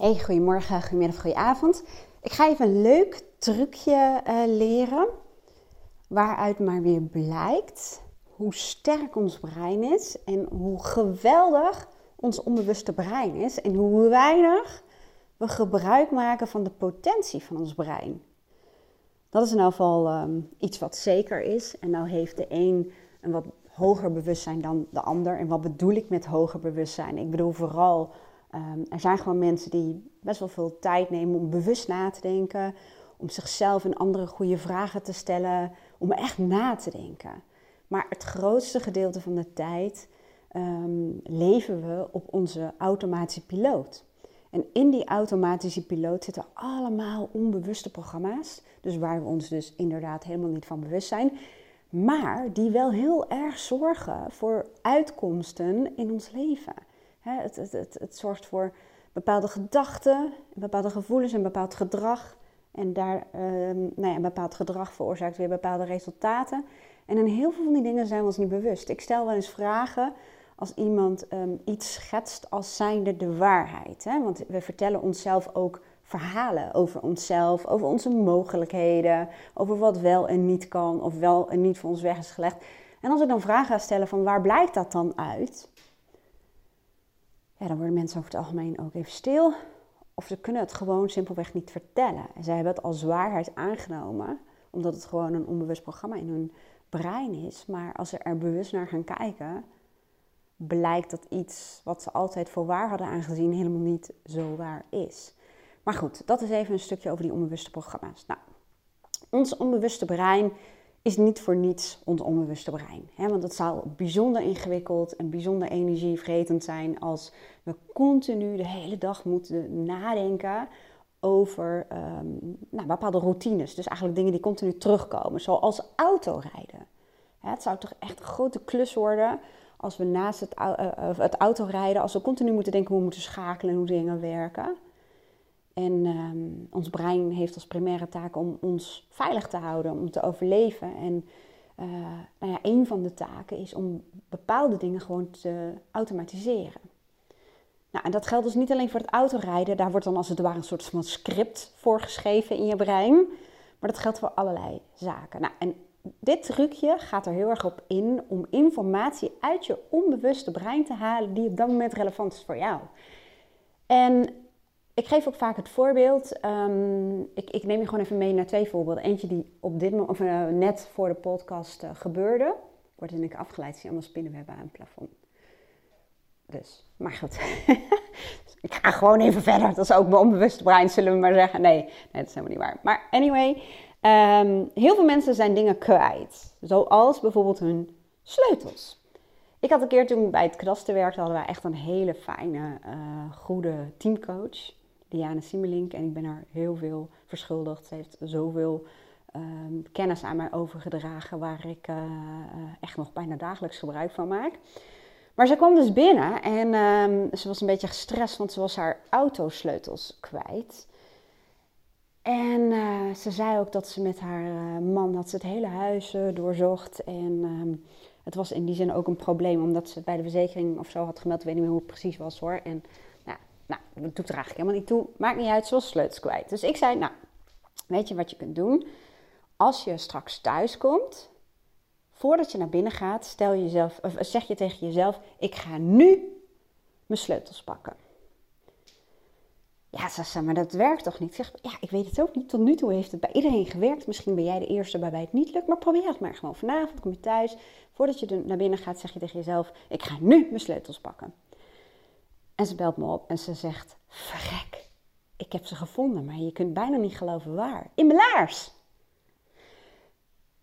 Hey, goedemorgen, goedemiddag, goedenavond. Ik ga even een leuk trucje uh, leren. Waaruit maar weer blijkt hoe sterk ons brein is. En hoe geweldig ons onbewuste brein is. En hoe weinig we gebruik maken van de potentie van ons brein. Dat is in elk geval um, iets wat zeker is. En nou heeft de een een wat hoger bewustzijn dan de ander. En wat bedoel ik met hoger bewustzijn? Ik bedoel vooral Ehm, er zijn gewoon mensen die best wel veel tijd nemen om bewust na te denken, om zichzelf en andere goede vragen te stellen, om echt na te denken. Maar het grootste gedeelte van de tijd ehm, leven we op onze automatische piloot. En in die automatische piloot zitten allemaal onbewuste programma's, dus waar we ons dus inderdaad helemaal niet van bewust zijn, maar die wel heel erg zorgen voor uitkomsten in ons leven. Het, het, het, het zorgt voor bepaalde gedachten, bepaalde gevoelens en bepaald gedrag. En daar, ehm, nou ja, een bepaald gedrag veroorzaakt weer bepaalde resultaten. En in heel veel van die dingen zijn we ons niet bewust. Ik stel wel eens vragen als iemand ehm, iets schetst als zijnde de waarheid. Hè? Want we vertellen onszelf ook verhalen over onszelf, over onze mogelijkheden, over wat wel en niet kan of wel en niet voor ons weg is gelegd. En als ik dan vragen ga stellen van waar blijkt dat dan uit? Ja, dan worden mensen over het algemeen ook even stil. Of ze kunnen het gewoon simpelweg niet vertellen. En hebben het als waarheid aangenomen, omdat het gewoon een onbewust programma in hun brein is. Maar als ze er bewust naar gaan kijken, blijkt dat iets wat ze altijd voor waar hadden aangezien helemaal niet zo waar is. Maar goed, dat is even een stukje over die onbewuste programma's. Nou, ons onbewuste brein is niet voor niets ons onbewuste brein. Hè? Want het zou bijzonder ingewikkeld en bijzonder energievretend zijn als we continu de hele dag moeten nadenken over um, nou, bepaalde routines. Dus eigenlijk dingen die continu terugkomen, zoals autorijden. het zou toch echt een grote klus worden als we naast het, uh, het autorijden, als we continu moeten denken hoe we moeten schakelen en hoe dingen werken. En ehm, ons brein heeft als primaire taak om ons veilig te houden, om te overleven. En uh, nou ja, een van de taken is om bepaalde dingen gewoon te automatiseren. Nou, en dat geldt dus niet alleen voor het autorijden. Daar wordt dan als het ware een soort van script voor geschreven in je brein. Maar dat geldt voor allerlei zaken. Nou, en dit trucje gaat er heel erg op in om informatie uit je onbewuste brein te halen die op dat moment relevant is voor jou. En ik geef ook vaak het voorbeeld. Um, ik, ik, neem je gewoon even mee naar twee voorbeelden. Eentje die op dit moment, of, uh, net voor de podcast uh, gebeurde. Wordt in ik afgeleid, zie allemaal spinnenwebben aan het plafond. Dus, maar goed. ik ga gewoon even verder. Dat is ook mijn onbewuste brein, zullen we maar zeggen. Nee, nee dat is helemaal niet waar. Maar anyway, um, heel veel mensen zijn dingen kwijt. Zoals bijvoorbeeld hun sleutels. Ik had een keer toen bij het kadaster werkte, hadden wij echt een hele fijne, uh, goede teamcoach. Diana Simmelink. En ik ben haar heel veel verschuldigd. Ze heeft zoveel um, kennis aan mij overgedragen waar ik uh, echt nog bijna dagelijks gebruik van maak. Maar ze kwam dus binnen en um, ze was een beetje gestrest, want ze was haar autosleutels kwijt. En uh, ze zei ook dat ze met haar man had ze het hele huis doorzocht. En um, het was in die zin ook een probleem, omdat ze bij de verzekering of zo had gemeld. Ik weet niet meer hoe het precies was hoor. En nou, dat doet er eigenlijk helemaal niet toe. Maakt niet uit, zoals sleutels kwijt. Dus ik zei, nou, weet je wat je kunt doen? Als je straks thuis komt, voordat je naar binnen gaat, stel jezelf, of zeg je tegen jezelf, ik ga nu mijn sleutels pakken. Ja, ze maar dat werkt toch niet? Zeg, ja, ik weet het ook niet. Tot nu toe heeft het bij iedereen gewerkt. Misschien ben jij de eerste waarbij het niet lukt, maar probeer het maar gewoon. Vanavond kom je thuis, voordat je naar binnen gaat, zeg je tegen jezelf, ik ga nu mijn sleutels pakken. En ze belt me op en ze zegt: Verrek, ik heb ze gevonden, maar je kunt bijna niet geloven waar. In mijn laars!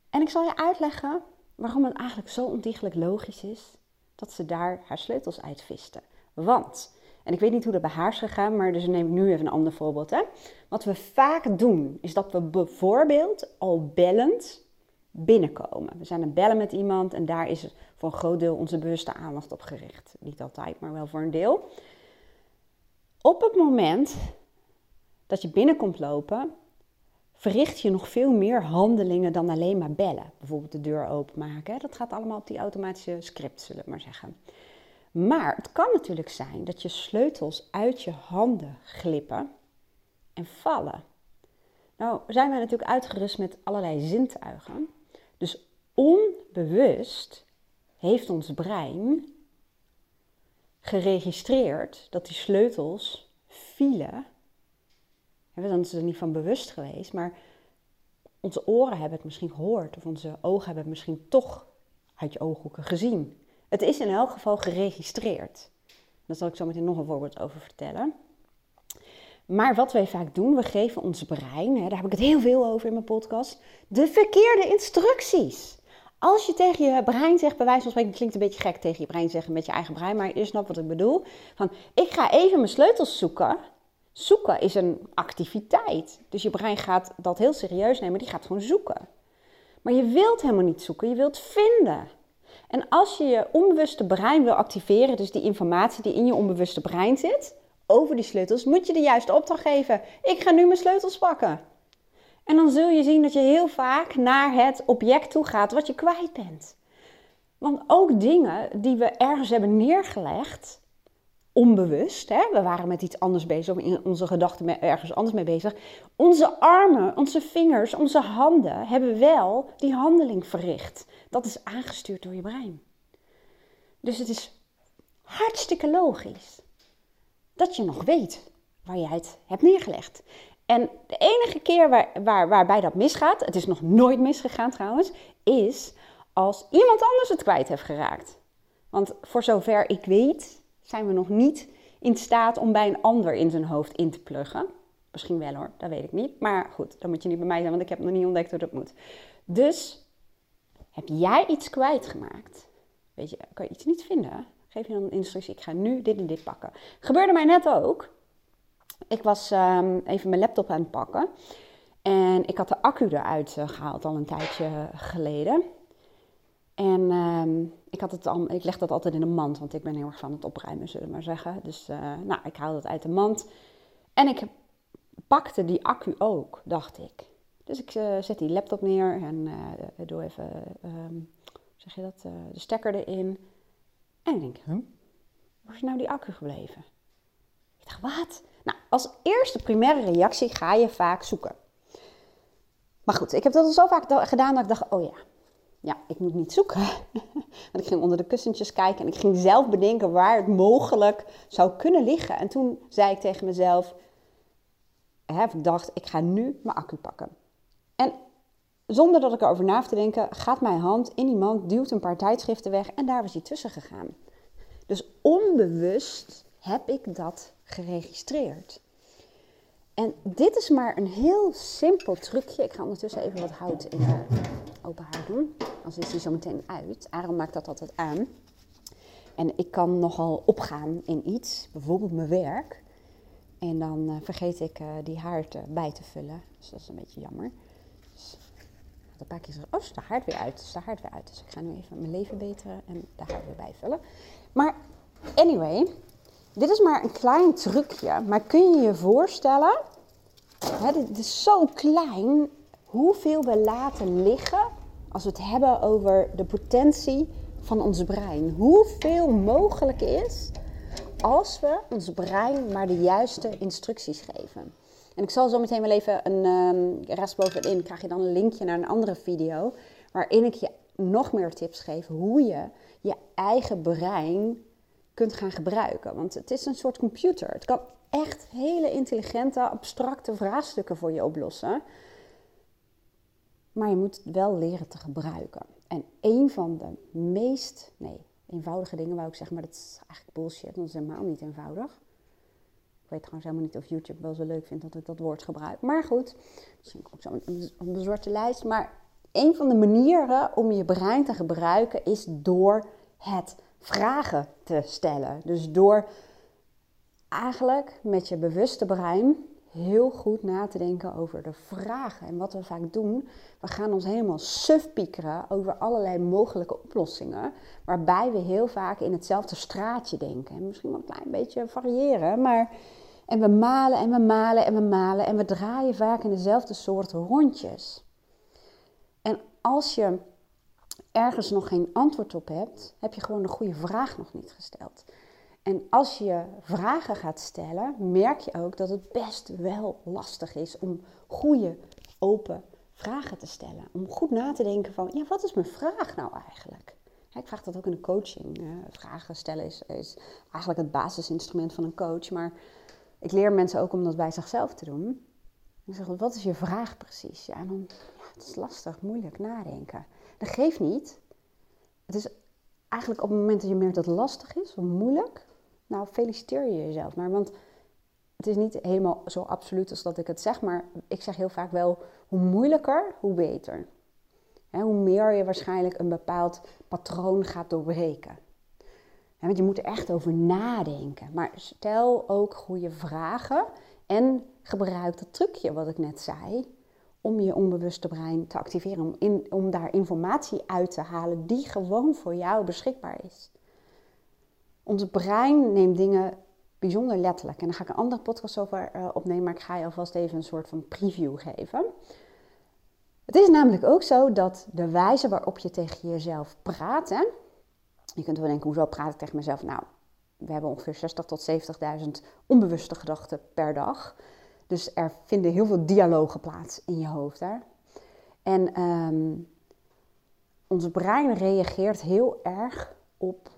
En ik zal je uitleggen waarom het eigenlijk zo ontiegelijk logisch is dat ze daar haar sleutels uitvisten. Want, en ik weet niet hoe dat bij haar is gegaan, maar dus neem ik nu even een ander voorbeeld. Hè. Wat we vaak doen, is dat we bijvoorbeeld al bellend binnenkomen. We zijn aan bellen met iemand en daar is voor een groot deel onze bewuste aandacht op gericht. Niet altijd, maar wel voor een deel. Op het moment dat je binnenkomt lopen, verricht je nog veel meer handelingen dan alleen maar bellen. Bijvoorbeeld de deur openmaken. Dat gaat allemaal op die automatische script, zullen we maar zeggen. Maar het kan natuurlijk zijn dat je sleutels uit je handen glippen en vallen. Nou zijn wij natuurlijk uitgerust met allerlei zintuigen. Dus onbewust heeft ons brein geregistreerd dat die sleutels vielen. Dan is er niet van bewust geweest, maar onze oren hebben het misschien gehoord of onze ogen hebben het misschien toch uit je ooghoeken gezien. Het is in elk geval geregistreerd. Daar zal ik zo meteen nog een voorbeeld over vertellen. Maar wat wij vaak doen, we geven ons brein, hè, daar heb ik het heel veel over in mijn podcast, de verkeerde instructies. Als je tegen je brein zegt, bij wijze van spreken, klinkt een beetje gek tegen je brein zeggen met je eigen brein, maar je snapt wat ik bedoel. Van, ik ga even mijn sleutels zoeken. Zoeken is een activiteit. Dus je brein gaat dat heel serieus nemen, die gaat gewoon zoeken. Maar je wilt helemaal niet zoeken, je wilt vinden. En als je je onbewuste brein wil activeren, dus die informatie die in je onbewuste brein zit, over die sleutels, moet je de juiste opdracht geven. Ik ga nu mijn sleutels pakken. En dan zul je zien dat je heel vaak naar het object toe gaat wat je kwijt bent. Want ook dingen die we ergens hebben neergelegd, onbewust, hè, we waren met iets anders bezig, of in onze gedachten ergens anders mee bezig. Onze armen, onze vingers, onze handen hebben wel die handeling verricht. Dat is aangestuurd door je brein. Dus het is hartstikke logisch dat je nog weet waar jij het hebt neergelegd. En de enige keer waar, waar, waarbij dat misgaat, het is nog nooit misgegaan trouwens, is als iemand anders het kwijt heeft geraakt. Want voor zover ik weet, zijn we nog niet in staat om bij een ander in zijn hoofd in te pluggen. Misschien wel hoor, dat weet ik niet. Maar goed, dan moet je niet bij mij zijn, want ik heb nog niet ontdekt hoe dat moet. Dus heb jij iets kwijtgemaakt? Weet je, kan je iets niet vinden? Geef je dan een instructie, ik ga nu dit en dit pakken. Gebeurde mij net ook. Ik was um, even mijn laptop aan het pakken. En ik had de accu eruit uh, gehaald al een tijdje geleden. En uh, ik, had het al, ik leg dat altijd in een mand, want ik ben heel erg van het opruimen, zullen we maar zeggen. Dus uh, nou, ik haal dat uit de mand. En ik pakte die accu ook, dacht ik. Dus ik uh, zet die laptop neer en doe even, um, zeg je dat, de stekker erin. En ik denk, huh? waar is nou die accu gebleven? Ik dacht, wat? Nou, als eerste primaire reactie ga je vaak zoeken. Maar goed, ik heb dat al zo vaak gedaan dat ik dacht, oh ja, ja, ik moet niet zoeken. Want ik ging onder de kussentjes kijken en ik ging zelf bedenken waar het mogelijk zou kunnen liggen. En toen zei ik tegen mezelf, hè, ik dacht, ik ga nu mijn accu pakken. En zonder dat ik erover na te denken, gaat mijn hand in die mand, duwt een paar tijdschriften weg en daar was hij tussen gegaan. Dus onbewust heb ik dat geregistreerd. En dit is maar een heel simpel trucje. Ik ga ondertussen even wat hout in de open haard doen. Anders is die zo meteen uit. Aaron maakt dat altijd aan. En ik kan nogal opgaan in iets, bijvoorbeeld mijn werk. En dan uh, vergeet ik uh, die haard uh, bij te vullen. Dus dat is een beetje jammer. Dus, een paar keer zeggen, oh, is de haard weer uit, is de haard weer uit. Dus ik ga nu even mijn leven beteren en de haard weer bijvullen. Maar anyway, dit is maar een klein trucje. Maar kun je je voorstellen, hè, dit is zo klein, hoeveel we laten liggen als we het hebben over de potentie van ons brein. Hoeveel mogelijk is als we ons brein maar de juiste instructies geven. En ik zal zo meteen wel even een um, rest bovenin, krijg je dan een linkje naar een andere video, waarin ik je nog meer tips geef hoe je je eigen brein kunt gaan gebruiken. Want het is een soort computer. Het kan echt hele intelligente, abstracte vraagstukken voor je oplossen. Maar je moet het wel leren te gebruiken. En een van de meest, nee, eenvoudige dingen wou ik zeggen, maar dat is eigenlijk bullshit, dat is helemaal niet eenvoudig. Ik weet trouwens helemaal niet of YouTube wel zo leuk vindt dat ik dat woord gebruik. Maar goed, misschien ook zo op de zwarte lijst. Maar een van de manieren om je brein te gebruiken is door het vragen te stellen. Dus door eigenlijk met je bewuste brein heel goed na te denken over de vragen. En wat we vaak doen, we gaan ons helemaal suf piekeren over allerlei mogelijke oplossingen. Waarbij we heel vaak in hetzelfde straatje denken. En misschien wel een klein beetje variëren, maar... En we malen en we malen en we malen en we draaien vaak in dezelfde soort rondjes. En als je ergens nog geen antwoord op hebt, heb je gewoon de goede vraag nog niet gesteld. En als je vragen gaat stellen, merk je ook dat het best wel lastig is om goede, open vragen te stellen. Om goed na te denken van, ja, wat is mijn vraag nou eigenlijk? ik vraag dat ook in de coaching. vragen stellen is, is, eigenlijk het basisinstrument van een coach. Maar ik leer mensen ook om dat bij zichzelf te doen. Ik zeg, wat is je vraag precies? Ja, en dan, ja, het is lastig, moeilijk nadenken. Dat geeft niet. Het is eigenlijk op het moment dat je merkt dat het lastig is of moeilijk, nou feliciteer je jezelf maar. Want het is niet helemaal zo absoluut als dat ik het zeg, maar ik zeg heel vaak wel, hoe moeilijker, hoe beter. hoe meer je waarschijnlijk een bepaald patroon gaat doorbreken. want je moet er echt over nadenken. Maar stel ook goede vragen en gebruik dat trucje wat ik net zei om je onbewuste brein te activeren, om, in, om daar informatie uit te halen die gewoon voor jou beschikbaar is. Ons brein neemt dingen bijzonder letterlijk. En daar ga ik een andere podcast over uh, opnemen, maar ik ga je alvast even een soort van preview geven. Het is namelijk ook zo dat de wijze waarop je tegen jezelf praat, hè, je kunt wel denken, hoezo praat ik tegen mezelf? Nou, we hebben ongeveer 60.000 tot 70.000 onbewuste gedachten per dag. Dus er vinden heel veel dialogen plaats in je hoofd. Hè? En um, ons brein reageert heel erg op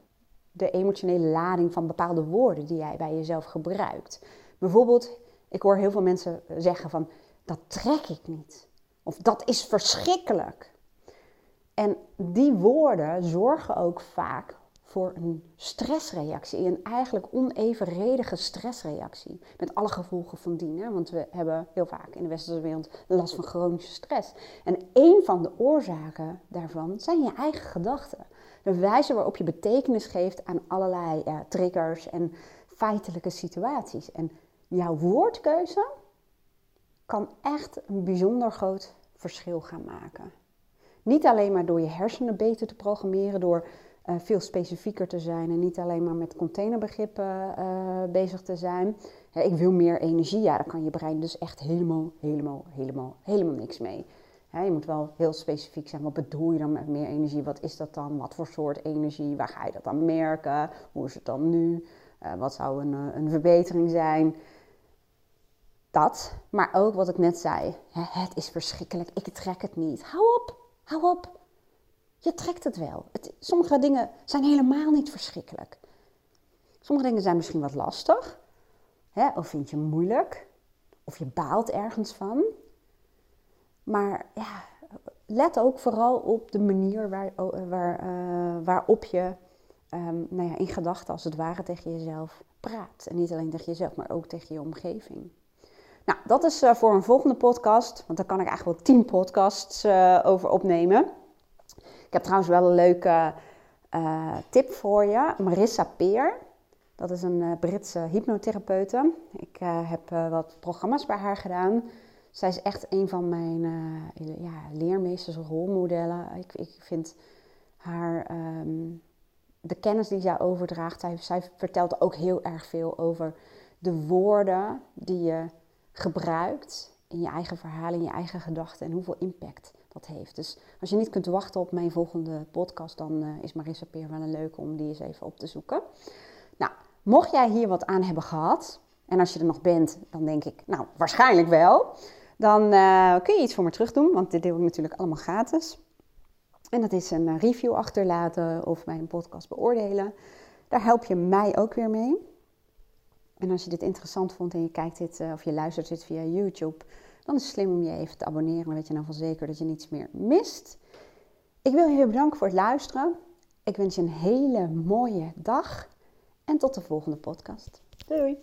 de emotionele lading van bepaalde woorden die jij bij jezelf gebruikt. Bijvoorbeeld, ik hoor heel veel mensen zeggen van, dat trek ik niet. Of dat is verschrikkelijk. En die woorden zorgen ook vaak voor een stressreactie, een eigenlijk onevenredige stressreactie. Met alle gevolgen van dien. Want we hebben heel vaak in de westerse wereld last van chronische stress. En een van de oorzaken daarvan zijn je eigen gedachten. De wijze waarop je betekenis geeft aan allerlei ja, triggers en feitelijke situaties. En jouw woordkeuze kan echt een bijzonder groot verschil gaan maken. Niet alleen maar door je hersenen beter te programmeren, door uh, veel specifieker te zijn en niet alleen maar met containerbegrippen uh, bezig te zijn. Ik wil meer energie, ja, daar kan je brein dus echt helemaal, helemaal, helemaal, helemaal niks mee. je moet wel heel specifiek zijn. Wat bedoel je dan met meer energie? Wat is dat dan? Wat voor soort energie? Waar ga je dat dan merken? Hoe is het dan nu? Uh, wat zou een, een verbetering zijn? Dat, maar ook wat ik net zei. het is verschrikkelijk. Ik trek het niet. Hou op, hou op. Je trekt het wel. Het, sommige dingen zijn helemaal niet verschrikkelijk. Sommige dingen zijn misschien wat lastig. Hè, of vind je moeilijk. Of je baalt ergens van. Maar ja, let ook vooral op de manier waar, waar, uh, waarop je um, nou ja, in gedachten als het ware tegen jezelf praat. En niet alleen tegen jezelf, maar ook tegen je omgeving. Nou, dat is uh, voor een volgende podcast, want daar kan ik eigenlijk wel tien podcasts uh, over opnemen. Ik heb trouwens wel een leuke uh, tip voor je. Marissa Peer. Dat is een uh, Britse hypnotherapeute. Ik uh, heb wat programma's bij haar gedaan. Zij is echt een van mijn ja, leermeesters, rolmodellen. Ik, ik vind haar, um, de kennis die zij overdraagt, zij, zij vertelt ook heel erg veel over de woorden die je gebruikt in je eigen verhaal, in je eigen gedachten en hoeveel impact dat heeft. Dus als je niet kunt wachten op mijn volgende podcast, dan uh, is Marissa Peer wel een leuke om die eens even op te zoeken. Nou, mocht jij hier wat aan hebben gehad, en als je er nog bent, dan denk ik, nou, waarschijnlijk wel. Dan uh, kun je iets voor me terug doen, want dit deel ik natuurlijk allemaal gratis. En dat is een eh, review achterlaten of mijn podcast beoordelen. Daar help je mij ook weer mee. En als je dit interessant vond en je kijkt dit of je luistert dit via YouTube, dan is het slim om je even te abonneren. Dan weet je dan van zeker dat je niets meer mist. Ik wil je weer bedanken voor het luisteren. Ik wens je een hele mooie dag. En tot de volgende podcast. Doei!